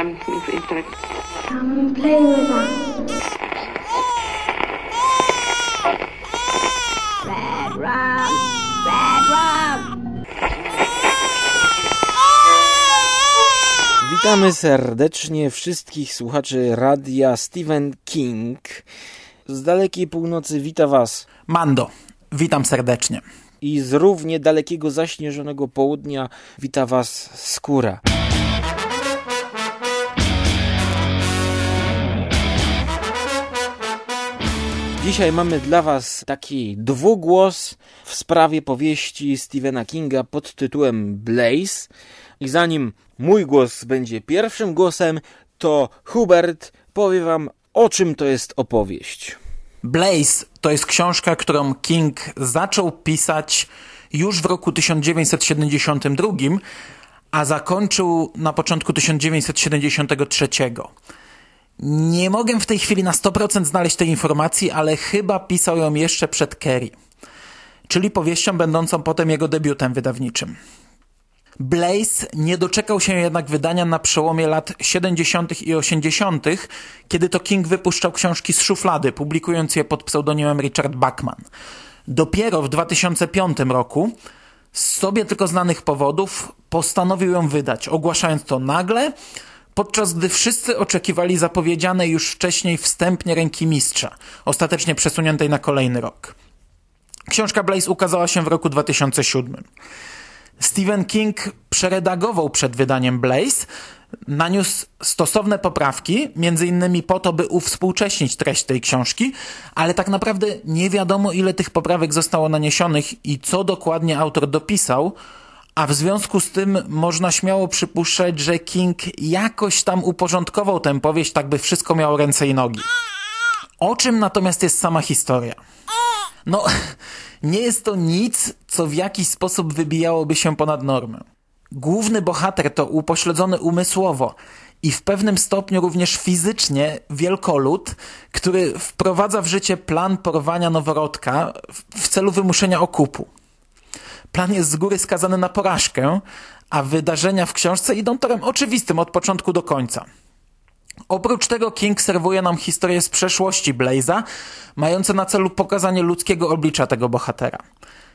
um, of Come and play with us. Red rum, red rum. Witamy serdecznie wszystkich słuchaczy radia Stephen King. Z dalekiej północy wita Was Mando, witam serdecznie. i z równie dalekiego zaśnieżonego południa wita Was Skóra. Dzisiaj mamy dla Was taki dwugłos w sprawie powieści Stephena Kinga pod tytułem Blaze. I zanim mój głos będzie pierwszym głosem, to Hubert powie Wam, o czym to jest opowieść. Blaze to jest książka, którą King zaczął pisać już w roku 1972, a zakończył na początku 1973. Nie mogę w tej chwili na 100% znaleźć tej informacji, ale chyba pisał ją jeszcze przed Kerry, czyli powieścią będącą potem jego debiutem wydawniczym. Blaze nie doczekał się jednak wydania na przełomie lat 70. i 80., kiedy to King wypuszczał książki z szuflady, publikując je pod pseudonimem Richard Bachman. Dopiero w 2005 roku, z sobie tylko znanych powodów, postanowił ją wydać, ogłaszając to nagle, podczas gdy wszyscy oczekiwali zapowiedzianej już wcześniej wstępnie ręki mistrza, ostatecznie przesuniętej na kolejny rok. Książka Blaze ukazała się w roku 2007. Stephen King przeredagował przed wydaniem Blaze, naniósł stosowne poprawki, między innymi po to, by uwspółcześnić treść tej książki, ale tak naprawdę nie wiadomo ile tych poprawek zostało naniesionych i co dokładnie autor dopisał, a w związku z tym można śmiało przypuszczać, że King jakoś tam uporządkował tę powieść, tak by wszystko miało ręce i nogi. O czym natomiast jest sama historia? No, nie jest to nic, co w jakiś sposób wybijałoby się ponad normę. Główny bohater to upośledzony umysłowo i w pewnym stopniu również fizycznie wielkolud, który wprowadza w życie plan porwania noworodka w- celu wymuszenia okupu. Plan jest z góry skazany na porażkę, a wydarzenia w książce idą torem oczywistym od początku do końca. Oprócz tego King serwuje nam historię z przeszłości Blaze'a, mające na celu pokazanie ludzkiego oblicza tego bohatera.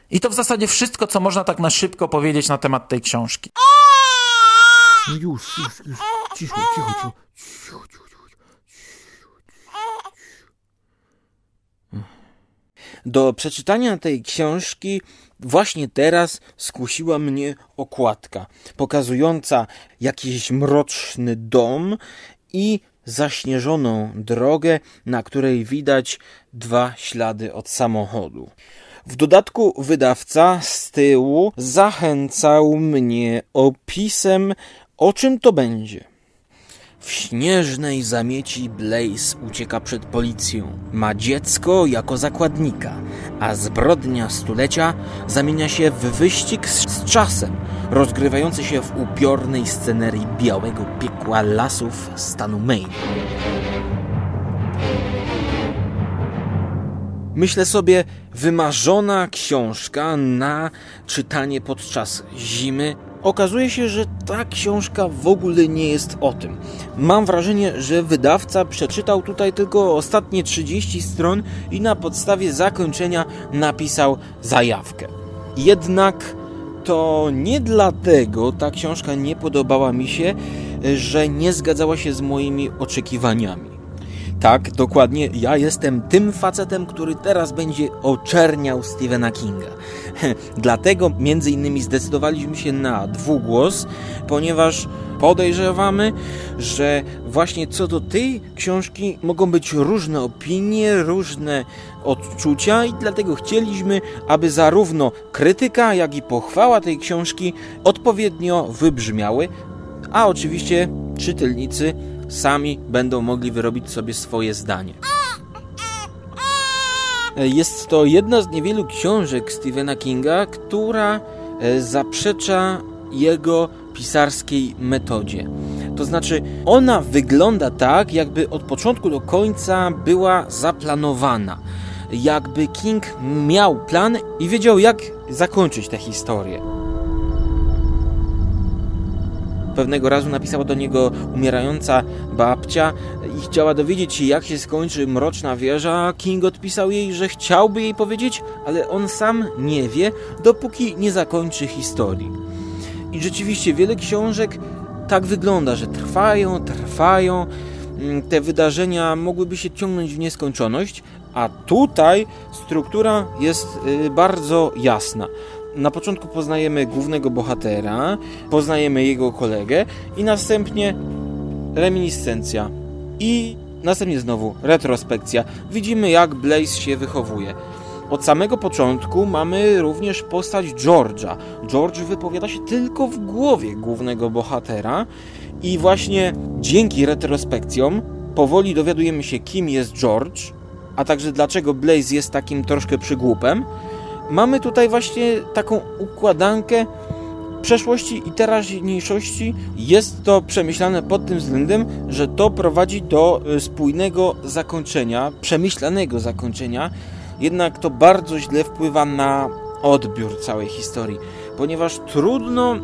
I to w zasadzie wszystko, co można tak na szybko powiedzieć na temat tej książki. Już, już, już. Cicho, cicho, cicho. cicho, cicho, cicho. Do przeczytania tej książki właśnie teraz skusiła mnie okładka, pokazująca jakiś mroczny dom i zaśnieżoną drogę, na której widać dwa ślady od samochodu. W dodatku wydawca z tyłu zachęcał mnie opisem, o czym to będzie. W śnieżnej zamieci Blaze ucieka przed policją. Ma dziecko jako zakładnika, a zbrodnia stulecia zamienia się w wyścig z, z czasem, rozgrywający się w upiornej scenerii białego piekła lasów stanu Maine. Myślę sobie, wymarzona książka na czytanie podczas zimy. Okazuje się, że ta książka w ogóle nie jest o tym. Mam wrażenie, że wydawca przeczytał tutaj tylko ostatnie 30 stron i na podstawie zakończenia napisał zajawkę. Jednak to nie dlatego ta książka nie podobała mi się, że nie zgadzała się z moimi oczekiwaniami. Tak, dokładnie. Ja jestem tym facetem, który teraz będzie oczerniał Stephena Kinga. Dlatego między innymi zdecydowaliśmy się na dwugłos, ponieważ podejrzewamy, że właśnie co do tej książki mogą być różne opinie, różne odczucia i dlatego chcieliśmy, aby zarówno krytyka, jak i pochwała tej książki odpowiednio wybrzmiały, a oczywiście czytelnicy sami będą mogli wyrobić sobie swoje zdanie. Jest to jedna z niewielu książek Stephena Kinga, która e, zaprzecza jego pisarskiej metodzie. To znaczy, ona wygląda tak, jakby od początku do końca była zaplanowana. Jakby King miał plan i wiedział, jak zakończyć tę historię. Pewnego razu napisała do niego umierająca babcia i chciała dowiedzieć się, jak się skończy mroczna wieża. King odpisał jej, że chciałby jej powiedzieć, ale on sam nie wie, dopóki nie zakończy historii. I rzeczywiście wiele książek tak wygląda, że trwają, trwają. Mm, te wydarzenia mogłyby się ciągnąć w nieskończoność, a tutaj struktura jest y, bardzo jasna. Na początku poznajemy głównego bohatera, poznajemy jego kolegę i następnie reminiscencja. I następnie znowu retrospekcja. Widzimy jak Blaze się wychowuje. Od samego początku mamy również postać George'a. George wypowiada się tylko w głowie głównego bohatera i właśnie dzięki retrospekcjom powoli dowiadujemy się kim jest George, a także dlaczego Blaze jest takim troszkę przygłupem. Mamy tutaj właśnie taką układankę przeszłości i teraźniejszości. Jest to przemyślane pod tym względem, że to prowadzi do y, spójnego zakończenia, przemyślanego zakończenia, jednak to bardzo źle wpływa na odbiór całej historii, ponieważ trudno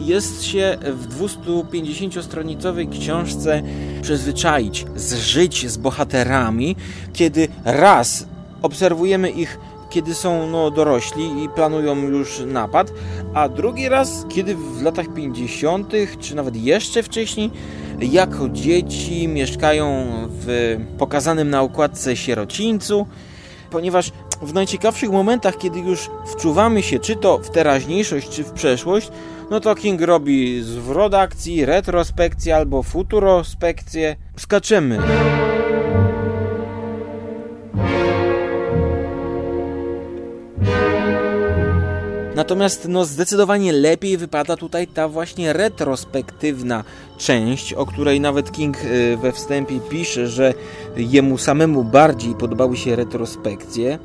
jest się w 250-stronicowej książce przyzwyczaić, zżyć z bohaterami, kiedy raz obserwujemy ich kiedy są no, dorośli i planują już napad, a drugi raz, kiedy w latach 50., czy nawet jeszcze wcześniej, jako dzieci mieszkają w pokazanym na układce sierocińcu, ponieważ w najciekawszych momentach, kiedy już wczuwamy się czy to w teraźniejszość, czy w przeszłość, no to King robi zwrot akcji, retrospekcję albo futurospekcję. Skaczemy. Natomiast no, zdecydowanie lepiej wypada tutaj ta właśnie retrospektywna część, o której nawet King y, we wstępie pisze, że jemu samemu bardziej podobały się retrospekcje,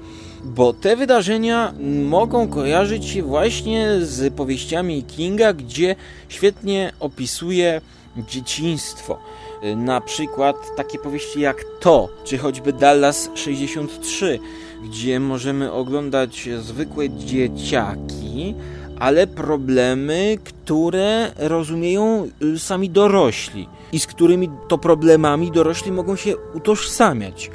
bo te wydarzenia mogą kojarzyć się właśnie z powieściami Kinga, gdzie świetnie opisuje dzieciństwo. Y, na przykład takie powieści jak To, czy choćby Dallas 63, gdzie możemy oglądać zwykłe dzieciaki, ale problemy, które rozumieją y, sami dorośli i z którymi to problemami dorośli mogą się utożsamiać.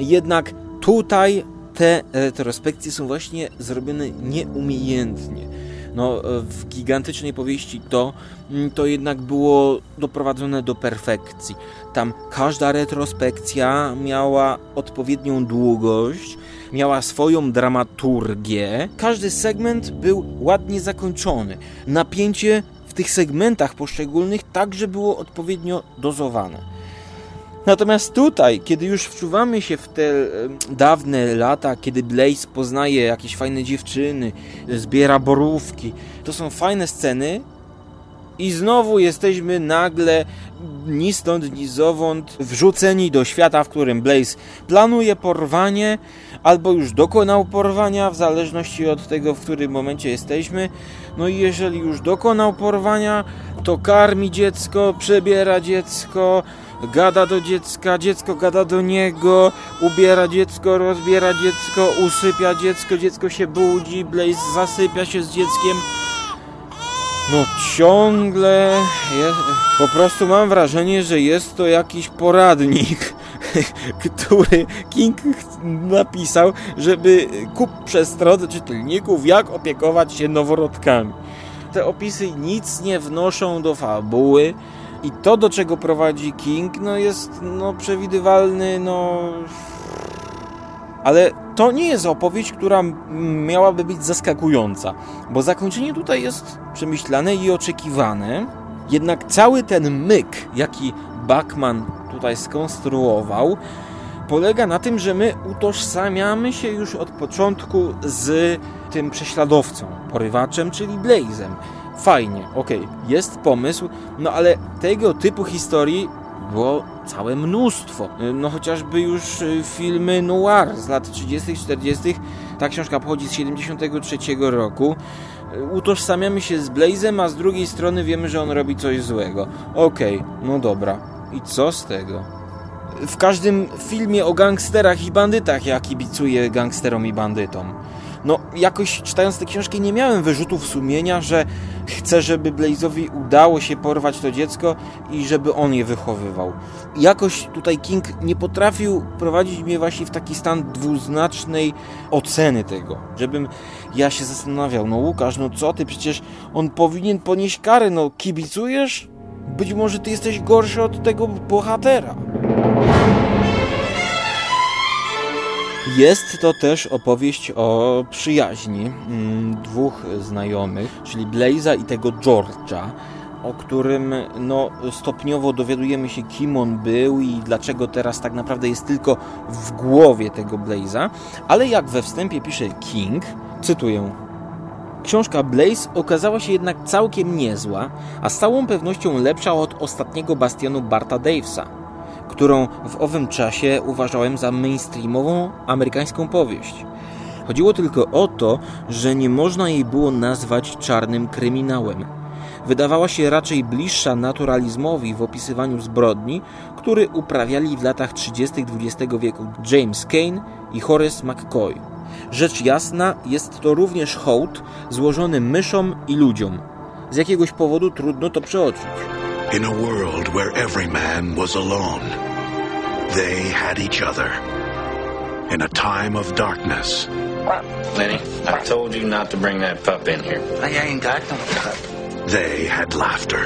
Jednak tutaj te retrospekcje są właśnie zrobione nieumiejętnie no, w gigantycznej powieści to, mm, to jednak było doprowadzone do perfekcji. Tam każda retrospekcja miała odpowiednią długość, miała swoją dramaturgię, każdy segment był ładnie zakończony. Napięcie w tych segmentach poszczególnych także było odpowiednio dozowane. Natomiast tutaj, kiedy już wczuwamy się w te dawne lata, kiedy Blaze poznaje jakieś fajne dziewczyny, zbiera borówki, to są fajne sceny i znowu jesteśmy nagle ni stąd, ni zowąd wrzuceni do świata, w którym Blaze planuje porwanie albo już dokonał porwania, w zależności od tego, w którym momencie jesteśmy. No i jeżeli już dokonał porwania, to karmi dziecko, przebiera dziecko, gada do dziecka, dziecko gada do niego, ubiera dziecko, rozbiera dziecko, usypia dziecko, dziecko się budzi, Blaze zasypia się z dzieckiem. No ciągle jest, po prostu mam wrażenie, że jest to jakiś poradnik, który King napisał, żeby kup przestrodze czytelników, jak opiekować się noworodkami. Te opisy nic nie wnoszą do fabuły, i to, do czego prowadzi King, no jest no, przewidywalny, no... Ale to nie jest opowieść, która miałaby być zaskakująca, bo zakończenie tutaj jest przemyślane i oczekiwane, jednak cały ten myk, jaki Bachman tutaj skonstruował, polega na tym, że my utożsamiamy się już od początku z tym prześladowcą, porywaczem, czyli Blazem fajnie, okej, okay, jest pomysł, no ale tego typu historii było całe mnóstwo. No chociażby już y, filmy noir z lat 30., 40., ta książka pochodzi z 73 roku. Y, utożsamiamy się z Blazem, a z drugiej strony wiemy, że on robi coś złego. Okej, okay, no dobra. I co z tego? W każdym filmie o gangsterach i bandytach ja kibicuję gangsterom i bandytom. No jakoś czytając tę książkę nie miałem wyrzutów sumienia, że chcę, żeby Blaze'owi udało się porwać to dziecko i żeby on je wychowywał. Jakoś tutaj King nie potrafił prowadzić mnie właśnie w taki stan dwuznacznej oceny tego, żebym ja się zastanawiał, no Łukasz, no co ty, przecież on powinien ponieść karę, no kibicujesz? Być może ty jesteś gorszy od tego bohatera. Jest to też opowieść o przyjaźni mm, dwóch znajomych, czyli Blaze'a i tego George'a, o którym no, stopniowo dowiadujemy się, kim on był i dlaczego teraz tak naprawdę jest tylko w głowie tego Blaze'a. Ale jak we wstępie pisze King, cytuję: Książka Blaze okazała się jednak całkiem niezła, a z całą pewnością lepsza od ostatniego bastionu Barta Davesa, którą w owym czasie uważałem za mainstreamową amerykańską powieść. Chodziło tylko o to, że nie można jej było nazwać czarnym kryminałem. Wydawała się raczej bliższa naturalizmowi w opisywaniu zbrodni, który uprawiali w latach 30. XX wieku James Kane i Horace McCoy. Rzecz jasna, jest to również hołd złożony myszom i ludziom. Z jakiegoś powodu trudno to przeoczyć. In a world where every man was alone, they had each other. In a time of darkness, Lenny, I told you not to bring that pup in here. I ain't got no cup. they had laughter.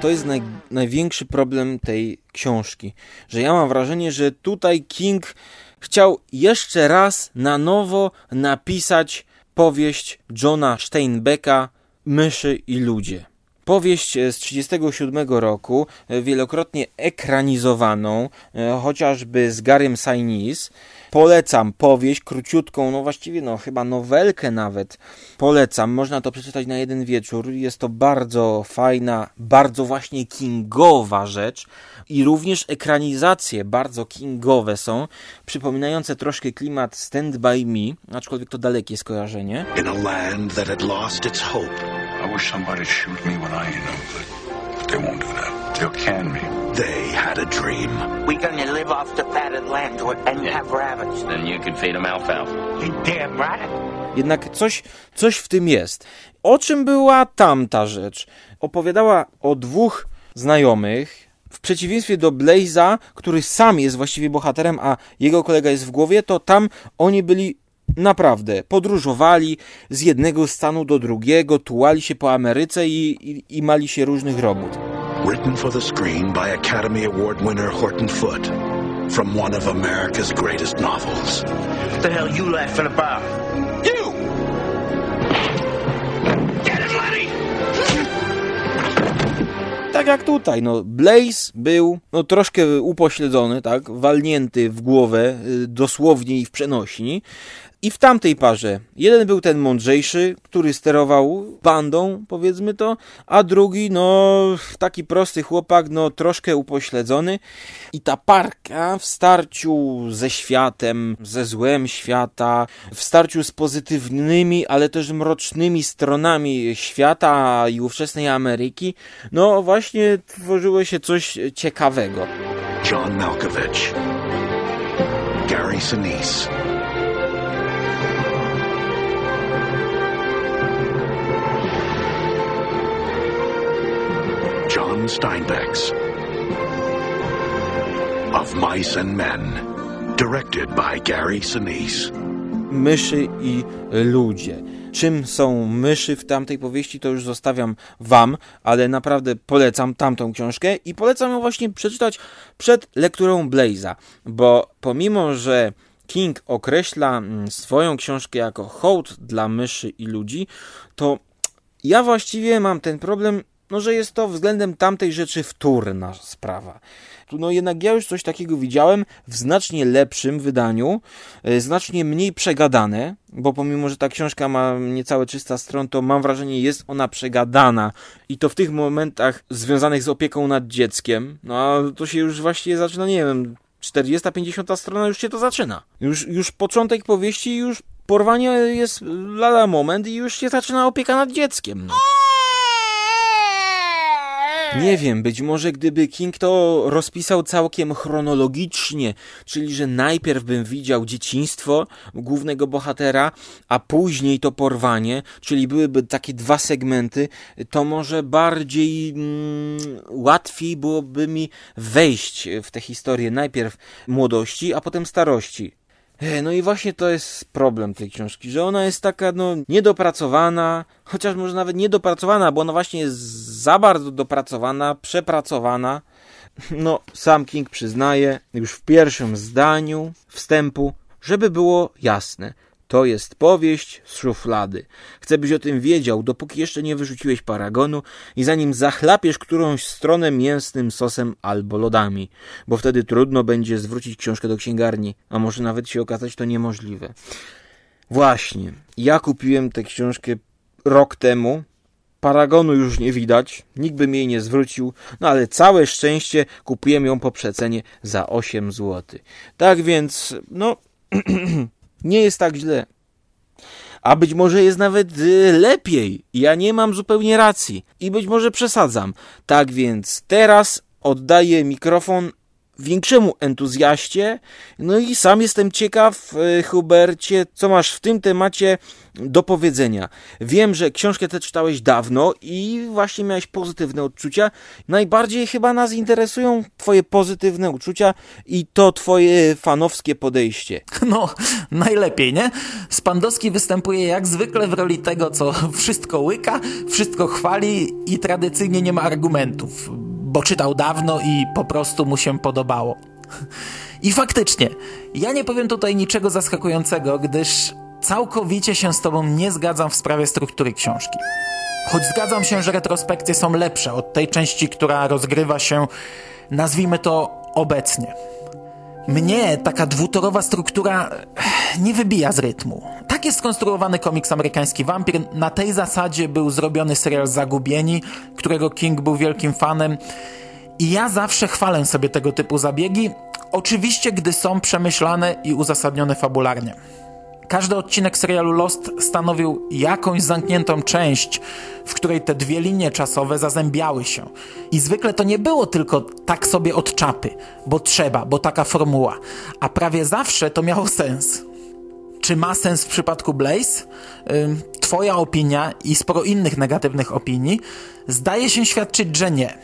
To jest naj, największy problem tej książki, że ja mam wrażenie, że tutaj King chciał jeszcze raz na nowo napisać powieść Johna Steinbecka Myszy i ludzie. Powieść e, z 1937 roku, e, wielokrotnie ekranizowaną, e, chociażby z Garym Sinise. Polecam powieść króciutką, no właściwie no chyba nowelkę nawet. Polecam, można to przeczytać na jeden wieczór. Jest to bardzo fajna, bardzo właśnie kingowa rzecz i również ekranizacje bardzo kingowe są, przypominające troszkę klimat Stand By Me, aczkolwiek to dalekie skojarzenie. In a land that had lost its hope, wish somebody'd shoot me when I ain't no good. But they won't do that. They'll can me. they had a dream. We gonna live off the fatted land and have rabbits. Then you could feed him alfalfa. You damn right. Jednak coś, coś w tym jest. O czym była tamta rzecz? Opowiadała o dwóch znajomych. W przeciwieństwie do Blaze'a, który sam jest właściwie bohaterem, a jego kolega jest w głowie, to tam oni byli naprawdę podróżowali z jednego stanu do drugiego, tułali się po Ameryce i, i, i mali się różnych robót. Written for the screen by Academy Award winner Horton Foote. From one of America's greatest novels. What the hell you laughing about? You! Get it, Lenny! Tak jak tutaj, no Blaze był no, troszkę upośledzony, tak, walnięty w głowę, y, dosłownie i w przenośni. I w tamtej parze jeden był ten mądrzejszy, który sterował bandą, powiedzmy to, a drugi, no, taki prosty chłopak, no, troszkę upośledzony. I ta parka w starciu ze światem, ze złem świata, w starciu z pozytywnymi, ale też mrocznymi stronami świata i ówczesnej Ameryki, no, właśnie tworzyło się coś ciekawego. John Malkovich. Gary Sinise. John Steinbeck's Of Mice and Men. Directed by Gary Sinise. myszy i ludzie. Czym są myszy w tamtej powieści, to już zostawiam wam, ale naprawdę polecam tamtą książkę i polecam ją właśnie przeczytać przed lekturą Blaze'a, bo pomimo, że King określa mm, swoją książkę jako hołd dla myszy i ludzi, to ja właściwie mam ten problem, no, że jest to względem tamtej rzeczy wtórna sprawa. No jednak ja już coś takiego widziałem w znacznie lepszym wydaniu, e, znacznie mniej przegadane, bo pomimo, że ta książka ma niecałe 300 stron, to mam wrażenie, jest ona przegadana i to w tych momentach związanych z opieką nad dzieckiem, no a to się już właściwie zaczyna, nie wiem, 40-50 strona już się to zaczyna. Już, już początek powieści, już porwanie jest lada moment i już się zaczyna opieka nad dzieckiem. No. Nie wiem, być może gdyby King to rozpisał całkiem chronologicznie, czyli że najpierw bym widział dzieciństwo głównego bohatera, a później to porwanie, czyli byłyby takie dwa segmenty, to może bardziej mm, łatwiej byłoby mi wejść w tę historię najpierw młodości, a potem starości. E, No i właśnie to jest problem tej książki, że ona jest taka no niedopracowana, chociaż może nawet niedopracowana, bo ona właśnie jest za bardzo dopracowana, przepracowana. No, sam King przyznaje już w pierwszym zdaniu wstępu, żeby było jasne. To jest powieść z szuflady. Chcę, byś o tym wiedział, dopóki jeszcze nie wyrzuciłeś paragonu i zanim zachlapiesz którąś stronę mięsnym sosem albo lodami, bo wtedy trudno będzie zwrócić książkę do księgarni, a może nawet się okazać to niemożliwe. Właśnie, ja kupiłem tę książkę rok temu. Paragonu już nie widać, nikt by mi jej nie zwrócił, no ale całe szczęście kupiłem ją po przecenie za 8 zł. Tak więc, no, nie jest tak źle. A być może jest nawet y, lepiej. Ja nie mam zupełnie racji. I być może przesadzam. Tak więc teraz oddaję mikrofon większemu entuzjaście. No i sam jestem ciekaw, y, Hubercie, co masz w tym temacie do powiedzenia. Wiem, że książkę tę czytałeś dawno i właśnie miałeś pozytywne odczucia. Najbardziej chyba nas interesują twoje pozytywne uczucia i to twoje fanowskie podejście. No, najlepiej, nie? Spandowski występuje jak zwykle w roli tego, co wszystko łyka, wszystko chwali i tradycyjnie nie ma argumentów, bo czytał dawno i po prostu mu się podobało. I faktycznie, ja nie powiem tutaj niczego zaskakującego, gdyż całkowicie się z tobą nie zgadzam w sprawie struktury książki. Choć zgadzam się, że retrospekcje są lepsze od tej części, która rozgrywa się, nazwijmy to, obecnie. Mnie taka dwutorowa struktura nie wybija z rytmu. Tak jest skonstruowany komiks amerykański Wampir. Na tej zasadzie był zrobiony serial Zagubieni, którego King był wielkim fanem. I ja zawsze chwalę sobie tego typu zabiegi, oczywiście gdy są przemyślane i uzasadnione fabularnie. Każdy odcinek serialu Lost stanowił jakąś zamkniętą część, w której te dwie linie czasowe zazębiały się. I zwykle to nie było tylko tak sobie od czapy, bo trzeba, bo taka formuła, a prawie zawsze to miało sens. Czy ma sens w przypadku Blaze? Twoja opinia i sporo innych negatywnych opinii zdaje się świadczyć, że nie.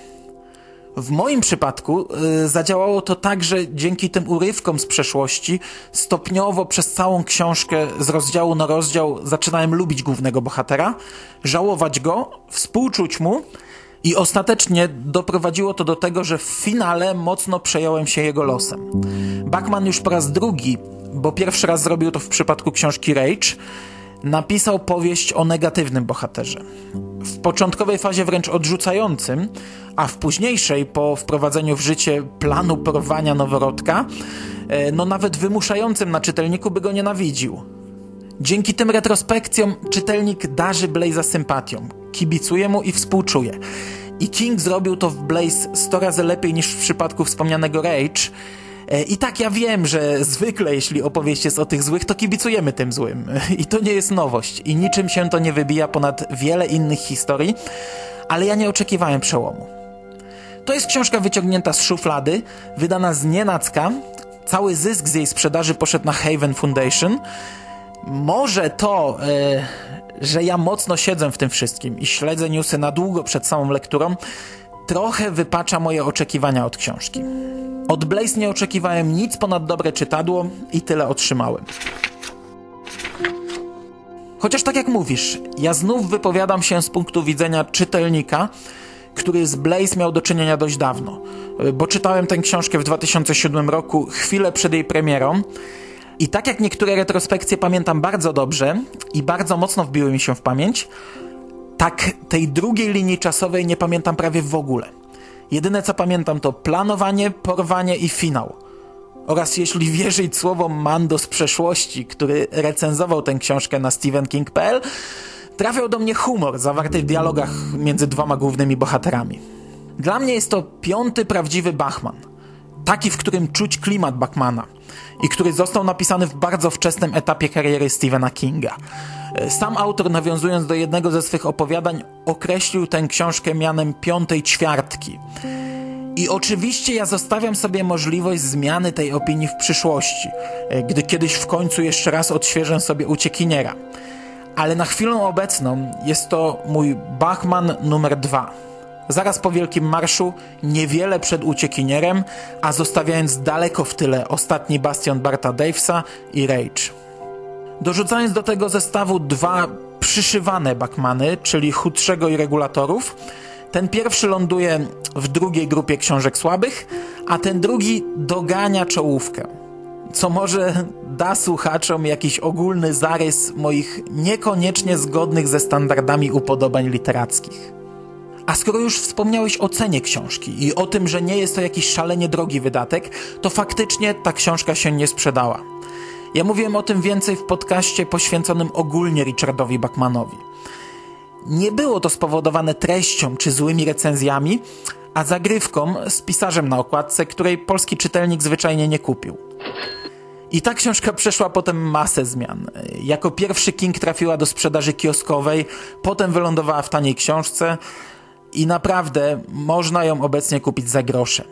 W moim przypadku y, zadziałało to tak, że dzięki tym urywkom z przeszłości stopniowo przez całą książkę z rozdziału na rozdział zaczynałem lubić głównego bohatera, żałować go, współczuć mu i ostatecznie doprowadziło to do tego, że w finale mocno przejąłem się jego losem. Bachman już po raz drugi, bo pierwszy raz zrobił to w przypadku książki Rage, napisał powieść o negatywnym bohaterze. W początkowej fazie wręcz odrzucającym, a w późniejszej, po wprowadzeniu w życie planu porwania noworodka, e, no nawet wymuszającym na czytelniku, by go nienawidził. Dzięki tym retrospekcjom czytelnik darzy Blaze'a sympatią, kibicuje mu i współczuje. I King zrobił to w Blaze 100 razy lepiej niż w przypadku wspomnianego Rage, I tak ja wiem, że zwykle jeśli opowieść jest o tych złych, to kibicujemy tym złym. I to nie jest nowość. I niczym się to nie wybija ponad wiele innych historii, ale ja nie oczekiwałem przełomu. To jest książka wyciągnięta z szuflady, wydana z nienacka. Cały zysk z jej sprzedaży poszedł na Haven Foundation. Może to, e, że ja mocno siedzę w tym wszystkim i śledzę newsy na długo przed samą lekturą, trochę wypacza moje oczekiwania od książki. Od Blaze nie oczekiwałem nic ponad dobre czytadło i tyle otrzymałem. Chociaż tak jak mówisz, ja znów wypowiadam się z punktu widzenia czytelnika, który z Blaze miał do czynienia dość dawno, bo czytałem tę książkę w 2007 roku, chwilę przed jej premierą. I tak jak niektóre retrospekcje pamiętam bardzo dobrze i bardzo mocno wbiły mi się w pamięć, tak tej drugiej linii czasowej nie pamiętam prawie w ogóle. Jedyne co pamiętam to planowanie, porwanie i finał. Oraz jeśli wierzyć słowom Mando z przeszłości, który recenzował tę książkę na stephenking.pl, trafiał do mnie humor zawarty w dialogach między dwoma głównymi bohaterami. Dla mnie jest to piąty prawdziwy Bachman. Taki, w którym czuć klimat Bachmana i który został napisany w bardzo wczesnym etapie kariery Stephena Kinga. E, Sam autor, nawiązując do jednego ze swych opowiadań, określił tę książkę mianem piątej ćwiartki. I oczywiście ja zostawiam sobie możliwość zmiany tej opinii w przyszłości, e, gdy kiedyś w końcu jeszcze raz odświeżę sobie uciekiniera. Ale na chwilę obecną jest to mój Bachman numer dwa. Zaraz po Wielkim Marszu, niewiele przed uciekinierem, a zostawiając daleko w tyle ostatni bastion Barta Davesa i Rage. Dorzucając do tego zestawu dwa przyszywane Bachmany, czyli chudszego i regulatorów, ten pierwszy ląduje w drugiej grupie książek słabych, a ten drugi dogania czołówkę. Co może da słuchaczom jakiś ogólny zarys moich niekoniecznie zgodnych ze standardami upodobań literackich. A skoro już wspomniałeś o cenie książki i o tym, że nie jest to jakiś szalenie drogi wydatek, to faktycznie ta książka się nie sprzedała. Ja mówiłem o tym więcej w podcaście poświęconym ogólnie Richardowi Bachmanowi. Nie było to spowodowane treścią czy złymi recenzjami, a zagrywką z pisarzem na okładce, której polski czytelnik zwyczajnie nie kupił. I ta książka przeszła potem masę zmian. Jako pierwszy King trafiła do sprzedaży kioskowej, potem wylądowała w taniej książce i naprawdę można ją obecnie kupić za grosze.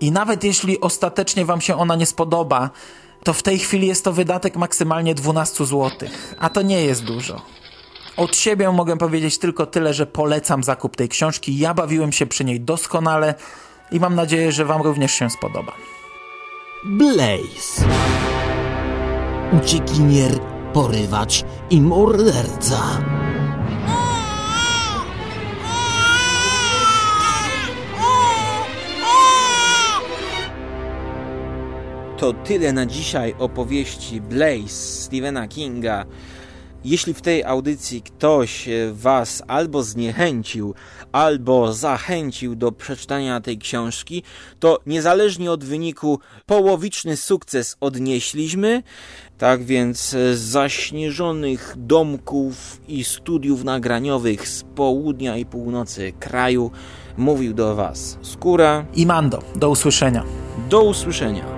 I nawet jeśli ostatecznie Wam się ona nie spodoba, to w tej chwili jest to wydatek maksymalnie 12 zł, a to nie jest dużo. Od siebie mogę powiedzieć tylko tyle, że polecam zakup tej książki. Ja bawiłem się przy niej doskonale i mam nadzieję, że Wam również się spodoba. Blaze. Uciekinier, porywacz i morderca. To tyle na dzisiaj opowieści Blaze Stephena Kinga. Jeśli w tej audycji ktoś e, Was albo zniechęcił, albo zachęcił do przeczytania tej książki, to niezależnie od wyniku połowiczny sukces odnieśliśmy. Tak więc e, z zaśnieżonych domków i studiów nagraniowych z południa i północy kraju mówił do Was Skóra I Mando, do usłyszenia. Do usłyszenia.